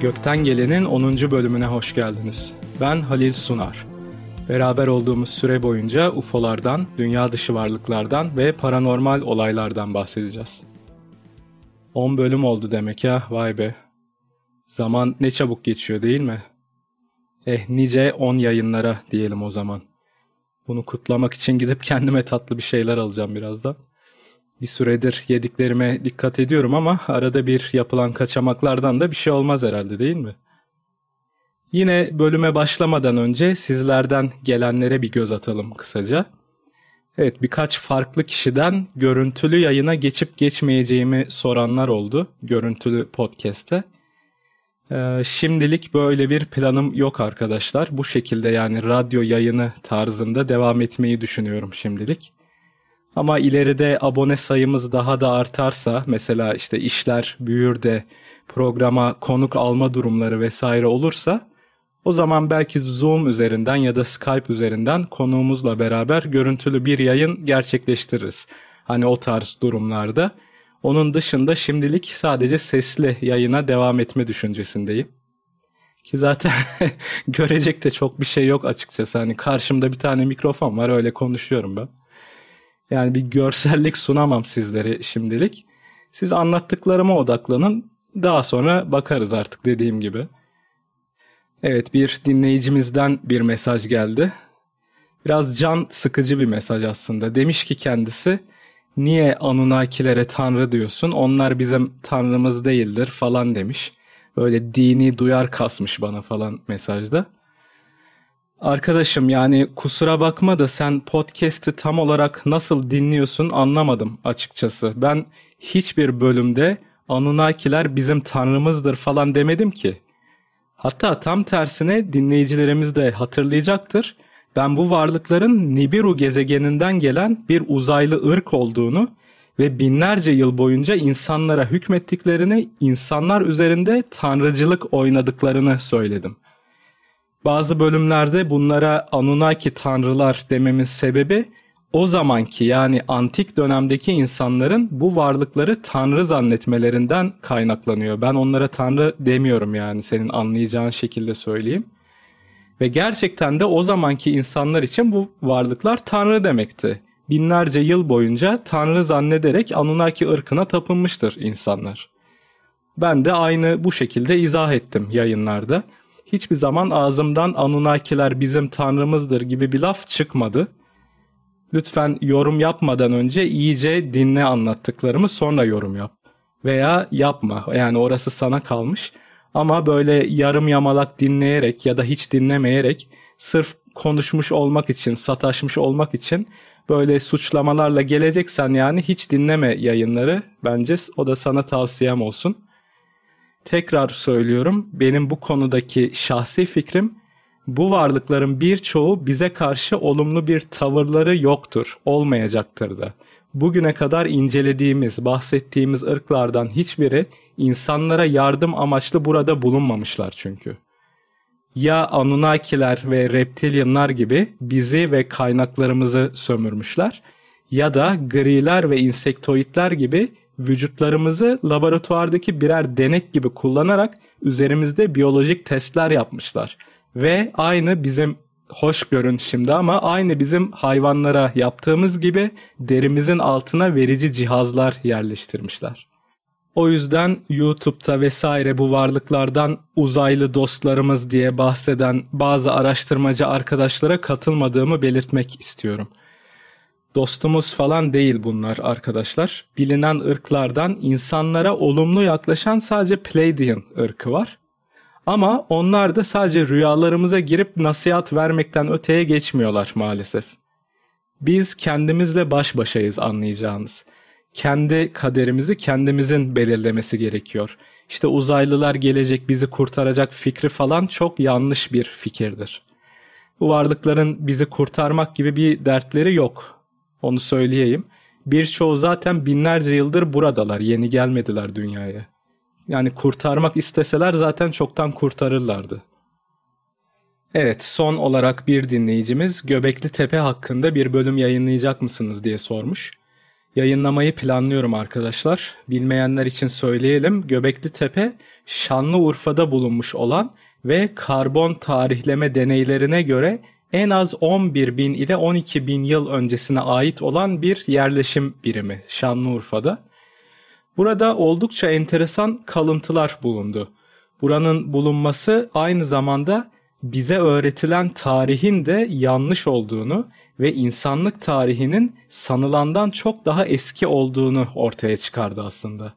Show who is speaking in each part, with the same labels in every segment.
Speaker 1: Gökten Gelen'in 10. bölümüne hoş geldiniz. Ben Halil Sunar. Beraber olduğumuz süre boyunca UFO'lardan, dünya dışı varlıklardan ve paranormal olaylardan bahsedeceğiz. 10 bölüm oldu demek ya, vay be. Zaman ne çabuk geçiyor değil mi? Eh nice 10 yayınlara diyelim o zaman. Bunu kutlamak için gidip kendime tatlı bir şeyler alacağım birazdan. Bir süredir yediklerime dikkat ediyorum ama arada bir yapılan kaçamaklardan da bir şey olmaz herhalde değil mi? Yine bölüme başlamadan önce sizlerden gelenlere bir göz atalım kısaca. Evet birkaç farklı kişiden görüntülü yayına geçip geçmeyeceğimi soranlar oldu görüntülü podcast'te. Ee, şimdilik böyle bir planım yok arkadaşlar. Bu şekilde yani radyo yayını tarzında devam etmeyi düşünüyorum şimdilik. Ama ileride abone sayımız daha da artarsa mesela işte işler büyür de programa konuk alma durumları vesaire olursa o zaman belki Zoom üzerinden ya da Skype üzerinden konuğumuzla beraber görüntülü bir yayın gerçekleştiririz. Hani o tarz durumlarda. Onun dışında şimdilik sadece sesli yayına devam etme düşüncesindeyim. Ki zaten görecek de çok bir şey yok açıkçası. Hani karşımda bir tane mikrofon var öyle konuşuyorum ben. Yani bir görsellik sunamam sizlere şimdilik. Siz anlattıklarıma odaklanın. Daha sonra bakarız artık dediğim gibi. Evet bir dinleyicimizden bir mesaj geldi. Biraz can sıkıcı bir mesaj aslında. Demiş ki kendisi niye Anunnakilere tanrı diyorsun onlar bizim tanrımız değildir falan demiş. Böyle dini duyar kasmış bana falan mesajda. Arkadaşım yani kusura bakma da sen podcast'i tam olarak nasıl dinliyorsun anlamadım açıkçası. Ben hiçbir bölümde Anunnakiler bizim tanrımızdır falan demedim ki. Hatta tam tersine dinleyicilerimiz de hatırlayacaktır. Ben bu varlıkların Nibiru gezegeninden gelen bir uzaylı ırk olduğunu ve binlerce yıl boyunca insanlara hükmettiklerini, insanlar üzerinde tanrıcılık oynadıklarını söyledim. Bazı bölümlerde bunlara Anunnaki tanrılar dememin sebebi o zamanki yani antik dönemdeki insanların bu varlıkları tanrı zannetmelerinden kaynaklanıyor. Ben onlara tanrı demiyorum yani senin anlayacağın şekilde söyleyeyim. Ve gerçekten de o zamanki insanlar için bu varlıklar tanrı demekti. Binlerce yıl boyunca tanrı zannederek Anunnaki ırkına tapınmıştır insanlar. Ben de aynı bu şekilde izah ettim yayınlarda. Hiçbir zaman ağzımdan Anunnakiler bizim tanrımızdır gibi bir laf çıkmadı. Lütfen yorum yapmadan önce iyice dinle anlattıklarımı sonra yorum yap. Veya yapma yani orası sana kalmış. Ama böyle yarım yamalak dinleyerek ya da hiç dinlemeyerek sırf konuşmuş olmak için, sataşmış olmak için böyle suçlamalarla geleceksen yani hiç dinleme yayınları. Bence o da sana tavsiyem olsun. Tekrar söylüyorum benim bu konudaki şahsi fikrim bu varlıkların birçoğu bize karşı olumlu bir tavırları yoktur, olmayacaktır da. Bugüne kadar incelediğimiz, bahsettiğimiz ırklardan hiçbiri insanlara yardım amaçlı burada bulunmamışlar çünkü. Ya Anunnakiler ve Reptilianlar gibi bizi ve kaynaklarımızı sömürmüşler ya da griler ve insektoidler gibi vücutlarımızı laboratuvardaki birer denek gibi kullanarak üzerimizde biyolojik testler yapmışlar. Ve aynı bizim hoş görün şimdi ama aynı bizim hayvanlara yaptığımız gibi derimizin altına verici cihazlar yerleştirmişler. O yüzden YouTube'da vesaire bu varlıklardan uzaylı dostlarımız diye bahseden bazı araştırmacı arkadaşlara katılmadığımı belirtmek istiyorum. Dostumuz falan değil bunlar arkadaşlar. Bilinen ırklardan insanlara olumlu yaklaşan sadece Pleiadian ırkı var. Ama onlar da sadece rüyalarımıza girip nasihat vermekten öteye geçmiyorlar maalesef. Biz kendimizle baş başayız anlayacağınız. Kendi kaderimizi kendimizin belirlemesi gerekiyor. İşte uzaylılar gelecek bizi kurtaracak fikri falan çok yanlış bir fikirdir. Bu varlıkların bizi kurtarmak gibi bir dertleri yok. Onu söyleyeyim. Birçoğu zaten binlerce yıldır buradalar. Yeni gelmediler dünyaya. Yani kurtarmak isteseler zaten çoktan kurtarırlardı. Evet son olarak bir dinleyicimiz Göbekli Tepe hakkında bir bölüm yayınlayacak mısınız diye sormuş. yayınlamayı planlıyorum arkadaşlar. Bilmeyenler için söyleyelim. Göbekli Tepe Şanlıurfa'da bulunmuş olan ve karbon tarihleme deneylerine göre en az 11 bin ile 12 bin yıl öncesine ait olan bir yerleşim birimi Şanlıurfa'da. Burada oldukça enteresan kalıntılar bulundu. Buranın bulunması aynı zamanda bize öğretilen tarihin de yanlış olduğunu ve insanlık tarihinin sanılandan çok daha eski olduğunu ortaya çıkardı aslında.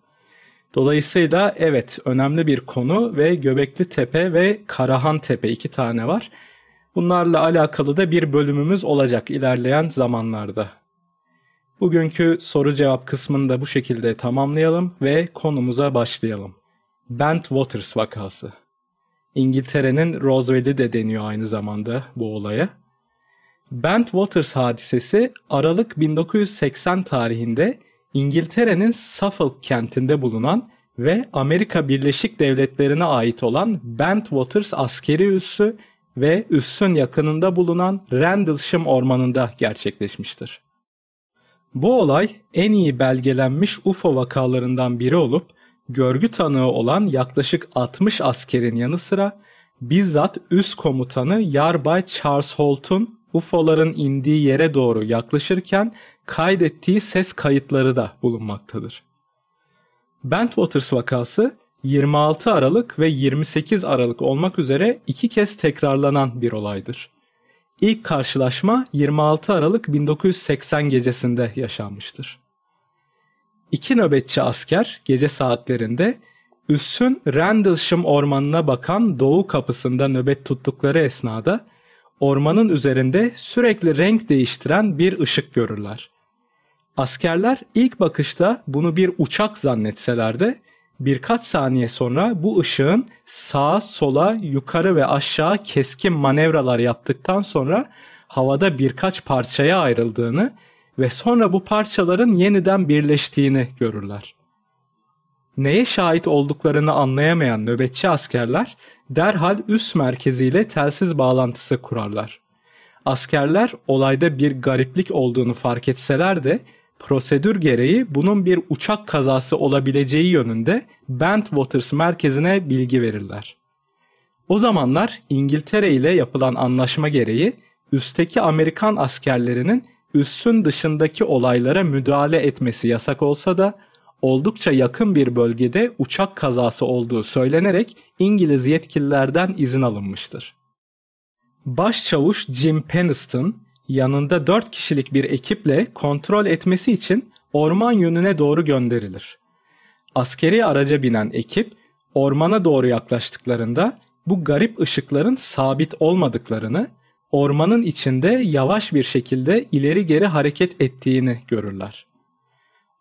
Speaker 1: Dolayısıyla evet önemli bir konu ve Göbekli Tepe ve Karahan Tepe iki tane var. Bunlarla alakalı da bir bölümümüz olacak ilerleyen zamanlarda. Bugünkü soru cevap kısmını da bu şekilde tamamlayalım ve konumuza başlayalım. Bentwaters vakası. İngiltere'nin Roswell'i de deniyor aynı zamanda bu olaya. Bentwaters hadisesi Aralık 1980 tarihinde İngiltere'nin Suffolk kentinde bulunan ve Amerika Birleşik Devletleri'ne ait olan Bentwaters askeri üssü ve üssün yakınında bulunan Rendlesham ormanında gerçekleşmiştir. Bu olay en iyi belgelenmiş UFO vakalarından biri olup görgü tanığı olan yaklaşık 60 askerin yanı sıra bizzat üst komutanı Yarbay Charles Holt'un UFO'ların indiği yere doğru yaklaşırken kaydettiği ses kayıtları da bulunmaktadır. Bentwaters vakası 26 Aralık ve 28 Aralık olmak üzere iki kez tekrarlanan bir olaydır. İlk karşılaşma 26 Aralık 1980 gecesinde yaşanmıştır. İki nöbetçi asker gece saatlerinde üssün Rendlesham ormanına bakan doğu kapısında nöbet tuttukları esnada ormanın üzerinde sürekli renk değiştiren bir ışık görürler. Askerler ilk bakışta bunu bir uçak zannetseler de birkaç saniye sonra bu ışığın sağa sola yukarı ve aşağı keskin manevralar yaptıktan sonra havada birkaç parçaya ayrıldığını ve sonra bu parçaların yeniden birleştiğini görürler. Neye şahit olduklarını anlayamayan nöbetçi askerler derhal üst merkeziyle telsiz bağlantısı kurarlar. Askerler olayda bir gariplik olduğunu fark etseler de prosedür gereği bunun bir uçak kazası olabileceği yönünde Bentwaters merkezine bilgi verirler. O zamanlar İngiltere ile yapılan anlaşma gereği üstteki Amerikan askerlerinin üssün dışındaki olaylara müdahale etmesi yasak olsa da oldukça yakın bir bölgede uçak kazası olduğu söylenerek İngiliz yetkililerden izin alınmıştır. Başçavuş Jim Peniston yanında 4 kişilik bir ekiple kontrol etmesi için orman yönüne doğru gönderilir. Askeri araca binen ekip ormana doğru yaklaştıklarında bu garip ışıkların sabit olmadıklarını, ormanın içinde yavaş bir şekilde ileri geri hareket ettiğini görürler.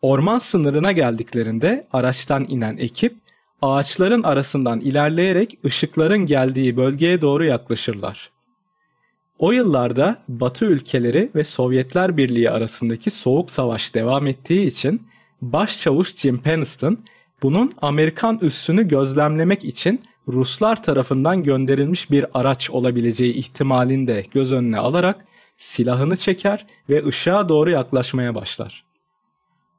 Speaker 1: Orman sınırına geldiklerinde araçtan inen ekip ağaçların arasından ilerleyerek ışıkların geldiği bölgeye doğru yaklaşırlar. O yıllarda Batı ülkeleri ve Sovyetler Birliği arasındaki soğuk savaş devam ettiği için Başçavuş Jim Peniston bunun Amerikan üssünü gözlemlemek için Ruslar tarafından gönderilmiş bir araç olabileceği ihtimalini de göz önüne alarak silahını çeker ve ışığa doğru yaklaşmaya başlar.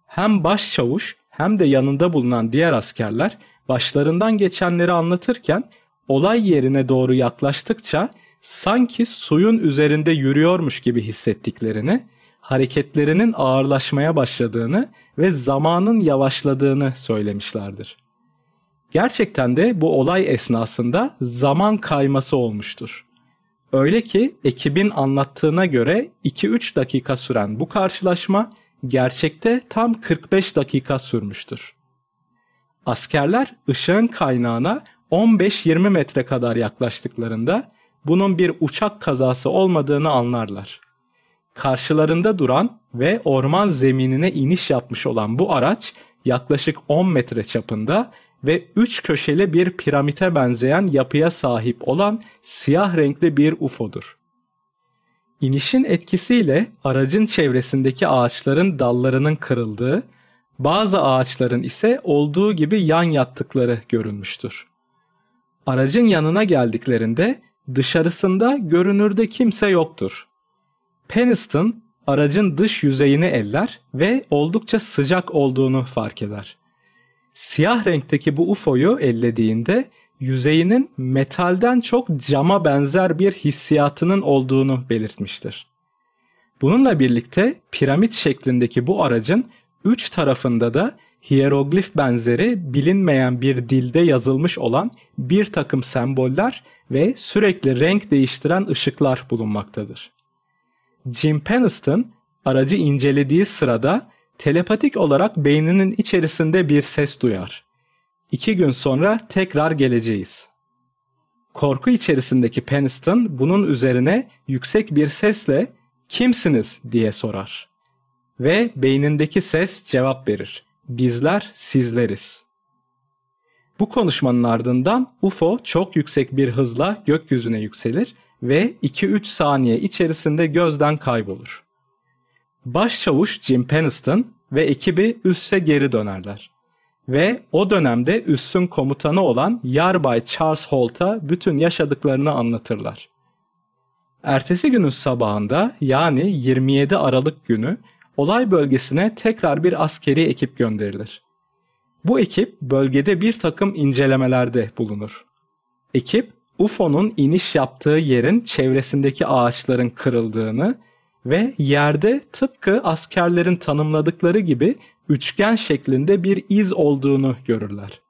Speaker 1: Hem başçavuş hem de yanında bulunan diğer askerler başlarından geçenleri anlatırken olay yerine doğru yaklaştıkça sanki suyun üzerinde yürüyormuş gibi hissettiklerini, hareketlerinin ağırlaşmaya başladığını ve zamanın yavaşladığını söylemişlerdir. Gerçekten de bu olay esnasında zaman kayması olmuştur. Öyle ki ekibin anlattığına göre 2-3 dakika süren bu karşılaşma gerçekte tam 45 dakika sürmüştür. Askerler ışığın kaynağına 15-20 metre kadar yaklaştıklarında bunun bir uçak kazası olmadığını anlarlar. Karşılarında duran ve orman zeminine iniş yapmış olan bu araç yaklaşık 10 metre çapında ve 3 köşeli bir piramite benzeyen yapıya sahip olan siyah renkli bir UFO'dur. İnişin etkisiyle aracın çevresindeki ağaçların dallarının kırıldığı, bazı ağaçların ise olduğu gibi yan yattıkları görülmüştür. Aracın yanına geldiklerinde dışarısında görünürde kimse yoktur. Peniston aracın dış yüzeyini eller ve oldukça sıcak olduğunu fark eder. Siyah renkteki bu UFO'yu ellediğinde yüzeyinin metalden çok cama benzer bir hissiyatının olduğunu belirtmiştir. Bununla birlikte piramit şeklindeki bu aracın üç tarafında da hieroglif benzeri bilinmeyen bir dilde yazılmış olan bir takım semboller ve sürekli renk değiştiren ışıklar bulunmaktadır. Jim Peniston aracı incelediği sırada telepatik olarak beyninin içerisinde bir ses duyar. İki gün sonra tekrar geleceğiz. Korku içerisindeki Peniston bunun üzerine yüksek bir sesle kimsiniz diye sorar. Ve beynindeki ses cevap verir. Bizler sizleriz. Bu konuşmanın ardından UFO çok yüksek bir hızla gökyüzüne yükselir ve 2-3 saniye içerisinde gözden kaybolur. Başçavuş Jim Peniston ve ekibi üsse geri dönerler. Ve o dönemde üssün komutanı olan Yarbay Charles Holt'a bütün yaşadıklarını anlatırlar. Ertesi günün sabahında yani 27 Aralık günü olay bölgesine tekrar bir askeri ekip gönderilir. Bu ekip bölgede bir takım incelemelerde bulunur. Ekip UFO'nun iniş yaptığı yerin çevresindeki ağaçların kırıldığını ve yerde tıpkı askerlerin tanımladıkları gibi üçgen şeklinde bir iz olduğunu görürler.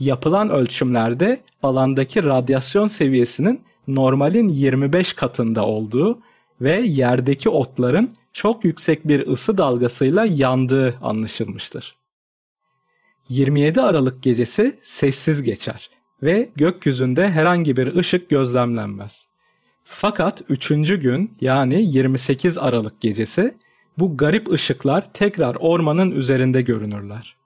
Speaker 1: Yapılan ölçümlerde alandaki radyasyon seviyesinin normalin 25 katında olduğu ve yerdeki otların çok yüksek bir ısı dalgasıyla yandığı anlaşılmıştır. 27 Aralık gecesi sessiz geçer ve gökyüzünde herhangi bir ışık gözlemlenmez. Fakat 3. gün yani 28 Aralık gecesi bu garip ışıklar tekrar ormanın üzerinde görünürler.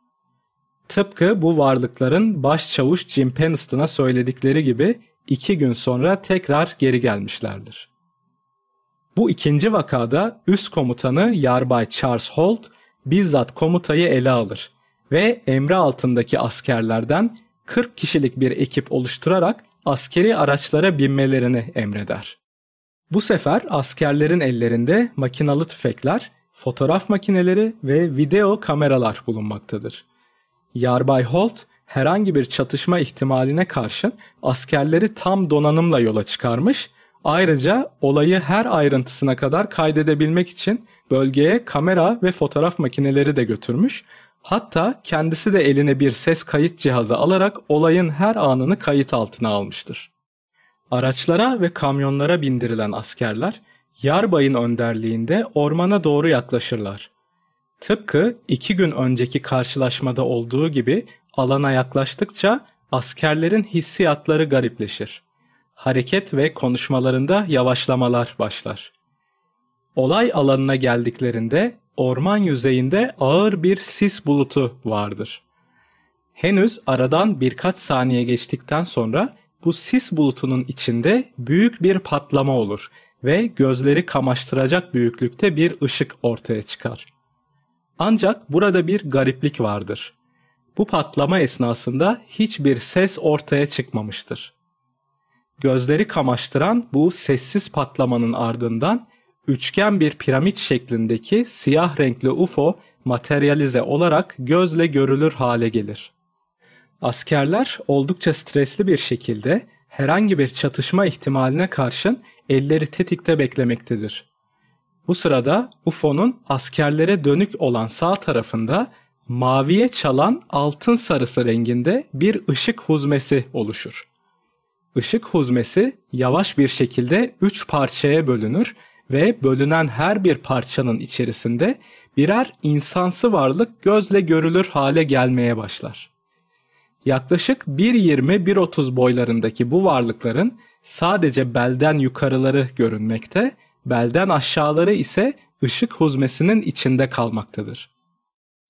Speaker 1: Tıpkı bu varlıkların başçavuş Jim Peniston'a söyledikleri gibi iki gün sonra tekrar geri gelmişlerdir. Bu ikinci vakada üst komutanı Yarbay Charles Holt bizzat komutayı ele alır ve emri altındaki askerlerden 40 kişilik bir ekip oluşturarak askeri araçlara binmelerini emreder. Bu sefer askerlerin ellerinde makinalı tüfekler, fotoğraf makineleri ve video kameralar bulunmaktadır. Yarbay Holt herhangi bir çatışma ihtimaline karşın askerleri tam donanımla yola çıkarmış, ayrıca olayı her ayrıntısına kadar kaydedebilmek için bölgeye kamera ve fotoğraf makineleri de götürmüş Hatta kendisi de eline bir ses kayıt cihazı alarak olayın her anını kayıt altına almıştır. Araçlara ve kamyonlara bindirilen askerler Yarbay'ın önderliğinde ormana doğru yaklaşırlar. Tıpkı iki gün önceki karşılaşmada olduğu gibi alana yaklaştıkça askerlerin hissiyatları garipleşir. Hareket ve konuşmalarında yavaşlamalar başlar. Olay alanına geldiklerinde orman yüzeyinde ağır bir sis bulutu vardır. Henüz aradan birkaç saniye geçtikten sonra bu sis bulutunun içinde büyük bir patlama olur ve gözleri kamaştıracak büyüklükte bir ışık ortaya çıkar. Ancak burada bir gariplik vardır. Bu patlama esnasında hiçbir ses ortaya çıkmamıştır. Gözleri kamaştıran bu sessiz patlamanın ardından üçgen bir piramit şeklindeki siyah renkli UFO materyalize olarak gözle görülür hale gelir. Askerler oldukça stresli bir şekilde herhangi bir çatışma ihtimaline karşın elleri tetikte beklemektedir. Bu sırada UFO'nun askerlere dönük olan sağ tarafında maviye çalan altın sarısı renginde bir ışık huzmesi oluşur. Işık huzmesi yavaş bir şekilde üç parçaya bölünür ve bölünen her bir parçanın içerisinde birer insansı varlık gözle görülür hale gelmeye başlar. Yaklaşık 1.20-1.30 boylarındaki bu varlıkların sadece belden yukarıları görünmekte, belden aşağıları ise ışık huzmesinin içinde kalmaktadır.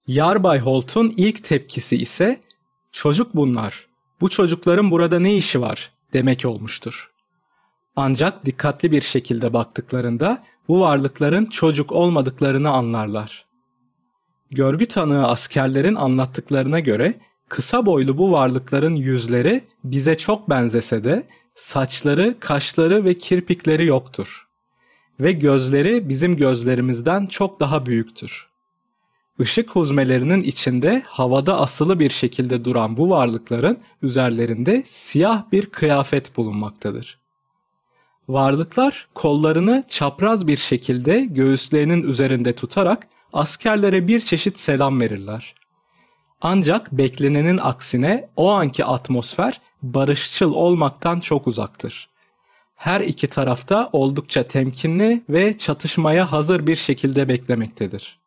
Speaker 1: Yarbay Holt'un ilk tepkisi ise çocuk bunlar, bu çocukların burada ne işi var demek olmuştur. Ancak dikkatli bir şekilde baktıklarında bu varlıkların çocuk olmadıklarını anlarlar. Görgü tanığı askerlerin anlattıklarına göre kısa boylu bu varlıkların yüzleri bize çok benzese de saçları, kaşları ve kirpikleri yoktur. ve gözleri bizim gözlerimizden çok daha büyüktür. Işık huzmelerinin içinde havada asılı bir şekilde duran bu varlıkların üzerlerinde siyah bir kıyafet bulunmaktadır. Varlıklar kollarını çapraz bir şekilde göğüslerinin üzerinde tutarak askerlere bir çeşit selam verirler. Ancak beklenenin aksine o anki atmosfer barışçıl olmaktan çok uzaktır. Her iki tarafta oldukça temkinli ve çatışmaya hazır bir şekilde beklemektedir.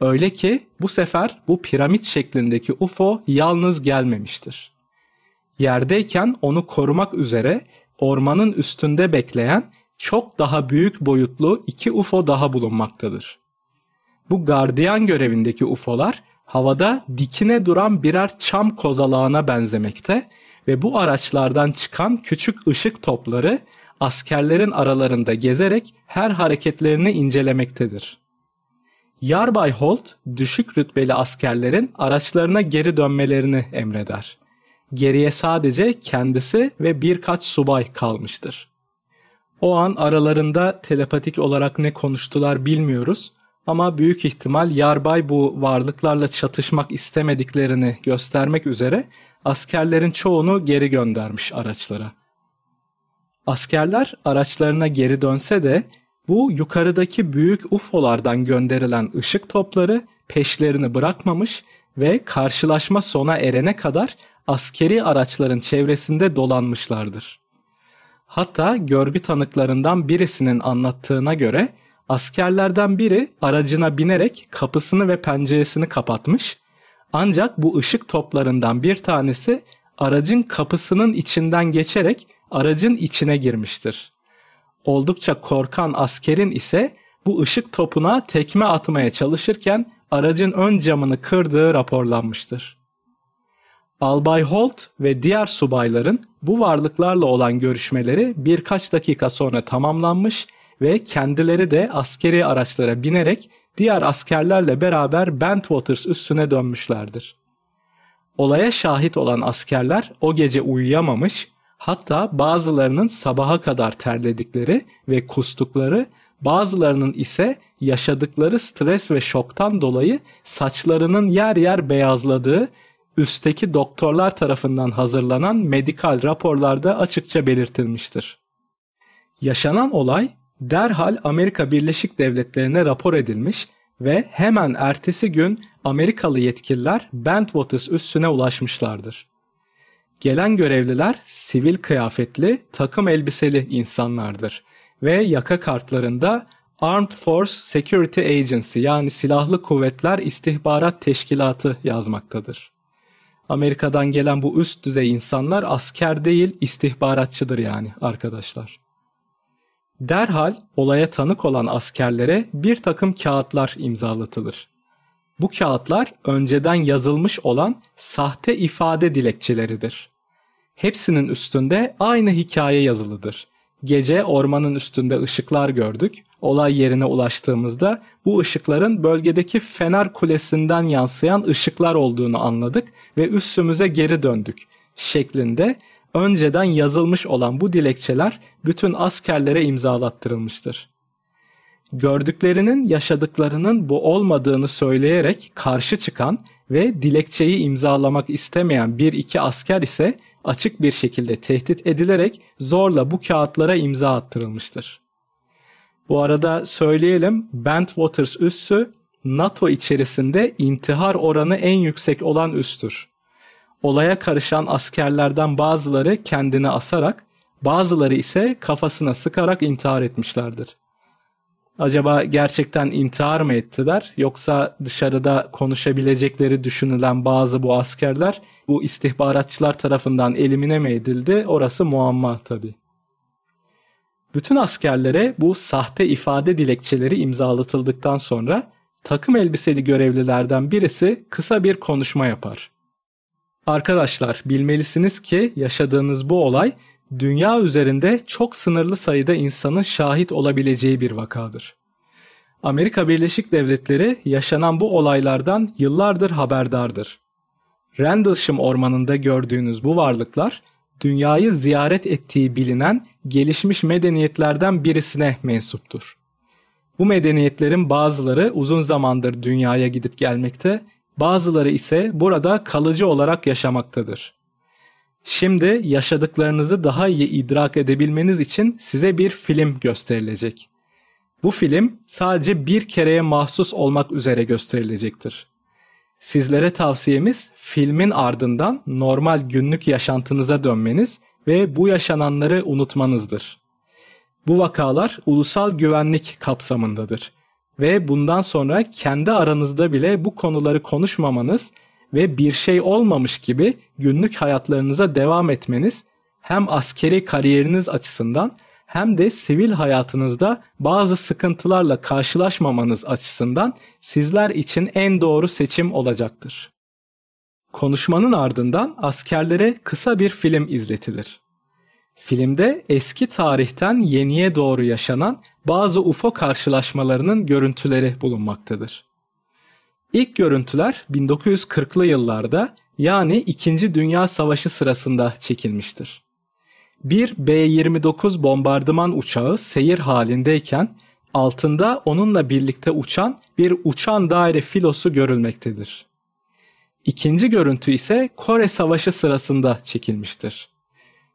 Speaker 1: Öyle ki bu sefer bu piramit şeklindeki UFO yalnız gelmemiştir. Yerdeyken onu korumak üzere ormanın üstünde bekleyen çok daha büyük boyutlu iki UFO daha bulunmaktadır. Bu gardiyan görevindeki UFO'lar havada dikine duran birer çam kozalağına benzemekte ve bu araçlardan çıkan küçük ışık topları askerlerin aralarında gezerek her hareketlerini incelemektedir. Yarbay Holt düşük rütbeli askerlerin araçlarına geri dönmelerini emreder. Geriye sadece kendisi ve birkaç subay kalmıştır. O an aralarında telepatik olarak ne konuştular bilmiyoruz ama büyük ihtimal Yarbay bu varlıklarla çatışmak istemediklerini göstermek üzere askerlerin çoğunu geri göndermiş araçlara. Askerler araçlarına geri dönse de bu yukarıdaki büyük UFO'lardan gönderilen ışık topları peşlerini bırakmamış ve karşılaşma sona erene kadar askeri araçların çevresinde dolanmışlardır. Hatta görgü tanıklarından birisinin anlattığına göre askerlerden biri aracına binerek kapısını ve penceresini kapatmış ancak bu ışık toplarından bir tanesi aracın kapısının içinden geçerek aracın içine girmiştir. Oldukça korkan askerin ise bu ışık topuna tekme atmaya çalışırken aracın ön camını kırdığı raporlanmıştır. Albay Holt ve diğer subayların bu varlıklarla olan görüşmeleri birkaç dakika sonra tamamlanmış ve kendileri de askeri araçlara binerek diğer askerlerle beraber Bentwaters üssüne dönmüşlerdir. Olaya şahit olan askerler o gece uyuyamamış, hatta bazılarının sabaha kadar terledikleri ve kustukları, bazılarının ise yaşadıkları stres ve şoktan dolayı saçlarının yer yer beyazladığı üstteki doktorlar tarafından hazırlanan medikal raporlarda açıkça belirtilmiştir. Yaşanan olay derhal Amerika Birleşik Devletleri'ne rapor edilmiş ve hemen ertesi gün Amerikalı yetkililer Bentwaters üssüne ulaşmışlardır. Gelen görevliler sivil kıyafetli, takım elbiseli insanlardır ve yaka kartlarında Armed Force Security Agency yani Silahlı Kuvvetler İstihbarat Teşkilatı yazmaktadır. Amerika'dan gelen bu üst düzey insanlar asker değil istihbaratçıdır yani arkadaşlar. Derhal olaya tanık olan askerlere bir takım kağıtlar imzalatılır. Bu kağıtlar önceden yazılmış olan sahte ifade dilekçeleridir. Hepsinin üstünde aynı hikaye yazılıdır. Gece ormanın üstünde ışıklar gördük. Olay yerine ulaştığımızda bu ışıkların bölgedeki Fener Kulesi'nden yansıyan ışıklar olduğunu anladık ve üssümüze geri döndük şeklinde önceden yazılmış olan bu dilekçeler bütün askerlere imzalattırılmıştır. Gördüklerinin yaşadıklarının bu olmadığını söyleyerek karşı çıkan ve dilekçeyi imzalamak istemeyen bir iki asker ise açık bir şekilde tehdit edilerek zorla bu kağıtlara imza attırılmıştır. Bu arada söyleyelim Bentwaters üssü NATO içerisinde intihar oranı en yüksek olan üstür. Olaya karışan askerlerden bazıları kendini asarak, bazıları ise kafasına sıkarak intihar etmişlerdir. Acaba gerçekten intihar mı ettiler yoksa dışarıda konuşabilecekleri düşünülen bazı bu askerler bu istihbaratçılar tarafından elimine mi edildi orası muamma tabi. Bütün askerlere bu sahte ifade dilekçeleri imzalatıldıktan sonra takım elbiseli görevlilerden birisi kısa bir konuşma yapar. Arkadaşlar bilmelisiniz ki yaşadığınız bu olay dünya üzerinde çok sınırlı sayıda insanın şahit olabileceği bir vakadır. Amerika Birleşik Devletleri yaşanan bu olaylardan yıllardır haberdardır. Rendlesham ormanında gördüğünüz bu varlıklar dünyayı ziyaret ettiği bilinen gelişmiş medeniyetlerden birisine mensuptur. Bu medeniyetlerin bazıları uzun zamandır dünyaya gidip gelmekte, bazıları ise burada kalıcı olarak yaşamaktadır. Şimdi yaşadıklarınızı daha iyi idrak edebilmeniz için size bir film gösterilecek. Bu film sadece bir kereye mahsus olmak üzere gösterilecektir. Sizlere tavsiyemiz filmin ardından normal günlük yaşantınıza dönmeniz ve bu yaşananları unutmanızdır. Bu vakalar ulusal güvenlik kapsamındadır ve bundan sonra kendi aranızda bile bu konuları konuşmamanız ve bir şey olmamış gibi günlük hayatlarınıza devam etmeniz hem askeri kariyeriniz açısından hem de sivil hayatınızda bazı sıkıntılarla karşılaşmamanız açısından sizler için en doğru seçim olacaktır. Konuşmanın ardından askerlere kısa bir film izletilir. Filmde eski tarihten yeniye doğru yaşanan bazı UFO karşılaşmalarının görüntüleri bulunmaktadır. İlk görüntüler 1940'lı yıllarda yani 2. Dünya Savaşı sırasında çekilmiştir. Bir B-29 bombardıman uçağı seyir halindeyken altında onunla birlikte uçan bir uçan daire filosu görülmektedir. İkinci görüntü ise Kore Savaşı sırasında çekilmiştir.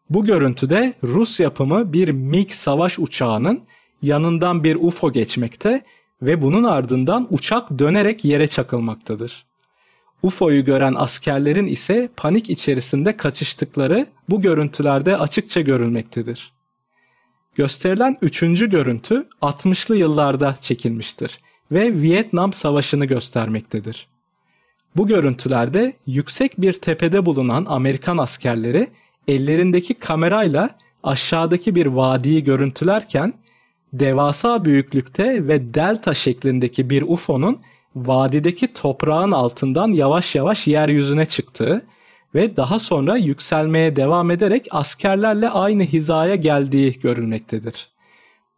Speaker 1: Bu görüntüde Rus yapımı bir MiG savaş uçağının yanından bir UFO geçmekte ve bunun ardından uçak dönerek yere çakılmaktadır. UFO'yu gören askerlerin ise panik içerisinde kaçıştıkları bu görüntülerde açıkça görülmektedir. Gösterilen üçüncü görüntü 60'lı yıllarda çekilmiştir ve Vietnam Savaşı'nı göstermektedir. Bu görüntülerde yüksek bir tepede bulunan Amerikan askerleri ellerindeki kamerayla aşağıdaki bir vadiyi görüntülerken devasa büyüklükte ve delta şeklindeki bir UFO'nun vadideki toprağın altından yavaş yavaş yeryüzüne çıktığı ve daha sonra yükselmeye devam ederek askerlerle aynı hizaya geldiği görülmektedir.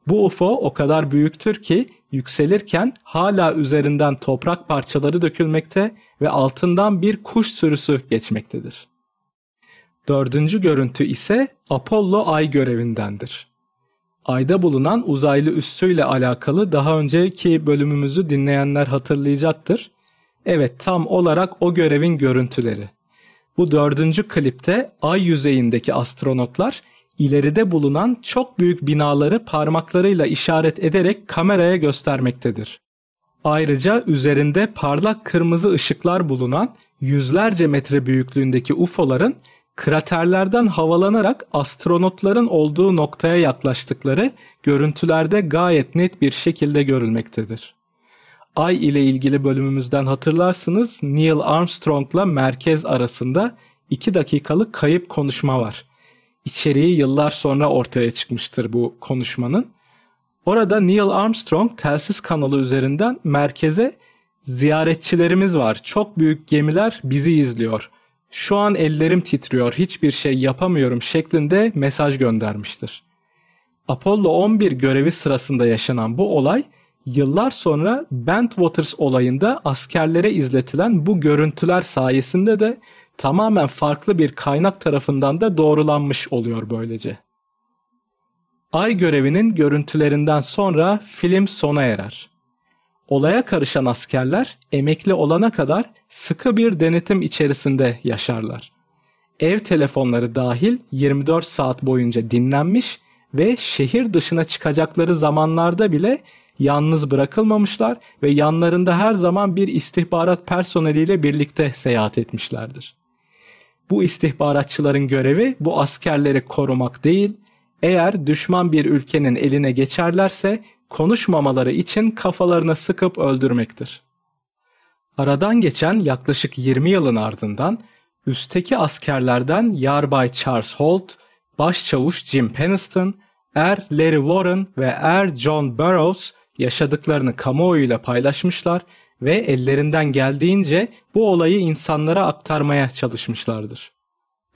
Speaker 1: Bu UFO o kadar büyüktür ki yükselirken hala üzerinden toprak parçaları dökülmekte ve altından bir kuş sürüsü geçmektedir. Dördüncü görüntü ise Apollo ay görevindendir. Ayda bulunan uzaylı üssüyle alakalı daha önceki bölümümüzü dinleyenler hatırlayacaktır. Evet tam olarak o görevin görüntüleri. Bu dördüncü klipte ay yüzeyindeki astronotlar ileride bulunan çok büyük binaları parmaklarıyla işaret ederek kameraya göstermektedir. Ayrıca üzerinde parlak kırmızı ışıklar bulunan yüzlerce metre büyüklüğündeki UFO'ların kraterlerden havalanarak astronotların olduğu noktaya yaklaştıkları görüntülerde gayet net bir şekilde görülmektedir. Ay ile ilgili bölümümüzden hatırlarsınız Neil Armstrong'la merkez arasında 2 dakikalık kayıp konuşma var. İçeriği yıllar sonra ortaya çıkmıştır bu konuşmanın. Orada Neil Armstrong telsiz kanalı üzerinden merkeze ziyaretçilerimiz var. Çok büyük gemiler bizi izliyor şu an ellerim titriyor hiçbir şey yapamıyorum şeklinde mesaj göndermiştir. Apollo 11 görevi sırasında yaşanan bu olay yıllar sonra Bentwaters olayında askerlere izletilen bu görüntüler sayesinde de tamamen farklı bir kaynak tarafından da doğrulanmış oluyor böylece. Ay görevinin görüntülerinden sonra film sona erer. Olaya karışan askerler emekli olana kadar sıkı bir denetim içerisinde yaşarlar. Ev telefonları dahil 24 saat boyunca dinlenmiş ve şehir dışına çıkacakları zamanlarda bile yalnız bırakılmamışlar ve yanlarında her zaman bir istihbarat personeliyle birlikte seyahat etmişlerdir. Bu istihbaratçıların görevi bu askerleri korumak değil, eğer düşman bir ülkenin eline geçerlerse konuşmamaları için kafalarına sıkıp öldürmektir. Aradan geçen yaklaşık 20 yılın ardından üstteki askerlerden Yarbay Charles Holt, Başçavuş Jim Peniston, Er Larry Warren ve Er John Burroughs yaşadıklarını kamuoyuyla paylaşmışlar ve ellerinden geldiğince bu olayı insanlara aktarmaya çalışmışlardır.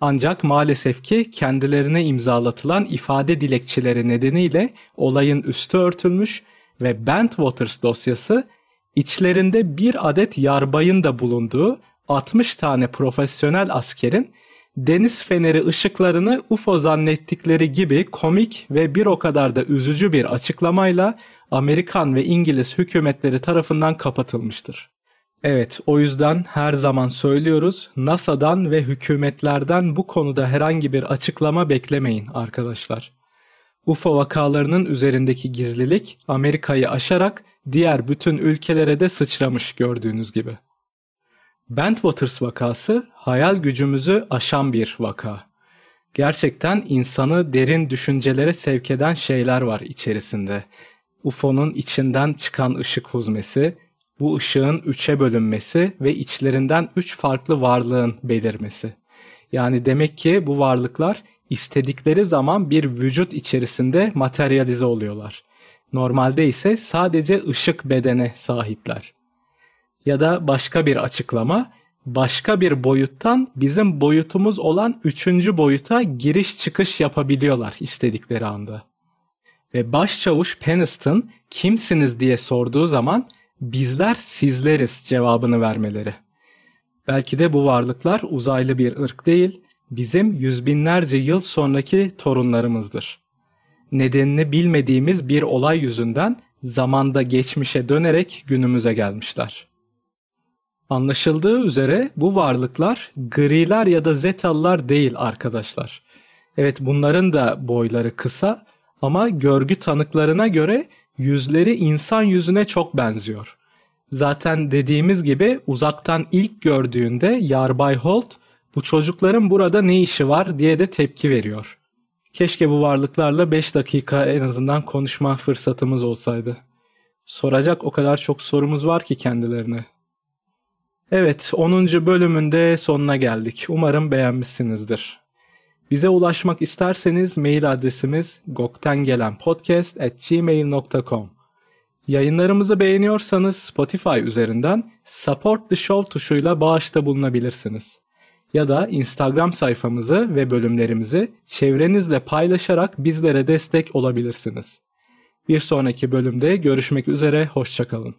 Speaker 1: Ancak maalesef ki kendilerine imzalatılan ifade dilekçeleri nedeniyle olayın üstü örtülmüş ve Bentwaters dosyası içlerinde bir adet yarbayın da bulunduğu 60 tane profesyonel askerin deniz feneri ışıklarını UFO zannettikleri gibi komik ve bir o kadar da üzücü bir açıklamayla Amerikan ve İngiliz hükümetleri tarafından kapatılmıştır. Evet, o yüzden her zaman söylüyoruz NASA'dan ve hükümetlerden bu konuda herhangi bir açıklama beklemeyin arkadaşlar. UFO vakalarının üzerindeki gizlilik Amerika'yı aşarak diğer bütün ülkelere de sıçramış gördüğünüz gibi. Bentwaters vakası hayal gücümüzü aşan bir vaka. Gerçekten insanı derin düşüncelere sevk eden şeyler var içerisinde. UFO'nun içinden çıkan ışık huzmesi, bu ışığın üçe bölünmesi ve içlerinden üç farklı varlığın belirmesi. Yani demek ki bu varlıklar istedikleri zaman bir vücut içerisinde materyalize oluyorlar. Normalde ise sadece ışık bedene sahipler. Ya da başka bir açıklama, başka bir boyuttan bizim boyutumuz olan üçüncü boyuta giriş çıkış yapabiliyorlar istedikleri anda. Ve başçavuş Peniston kimsiniz diye sorduğu zaman bizler sizleriz cevabını vermeleri. Belki de bu varlıklar uzaylı bir ırk değil, bizim yüz binlerce yıl sonraki torunlarımızdır. Nedenini bilmediğimiz bir olay yüzünden zamanda geçmişe dönerek günümüze gelmişler. Anlaşıldığı üzere bu varlıklar griler ya da zetalılar değil arkadaşlar. Evet bunların da boyları kısa ama görgü tanıklarına göre yüzleri insan yüzüne çok benziyor. Zaten dediğimiz gibi uzaktan ilk gördüğünde Yarbay Holt bu çocukların burada ne işi var diye de tepki veriyor. Keşke bu varlıklarla 5 dakika en azından konuşma fırsatımız olsaydı. Soracak o kadar çok sorumuz var ki kendilerine. Evet 10. bölümünde sonuna geldik. Umarım beğenmişsinizdir. Bize ulaşmak isterseniz mail adresimiz goktengelenpodcast@gmail.com. Yayınlarımızı beğeniyorsanız Spotify üzerinden Support the Show tuşuyla bağışta bulunabilirsiniz. Ya da Instagram sayfamızı ve bölümlerimizi çevrenizle paylaşarak bizlere destek olabilirsiniz. Bir sonraki bölümde görüşmek üzere, hoşçakalın.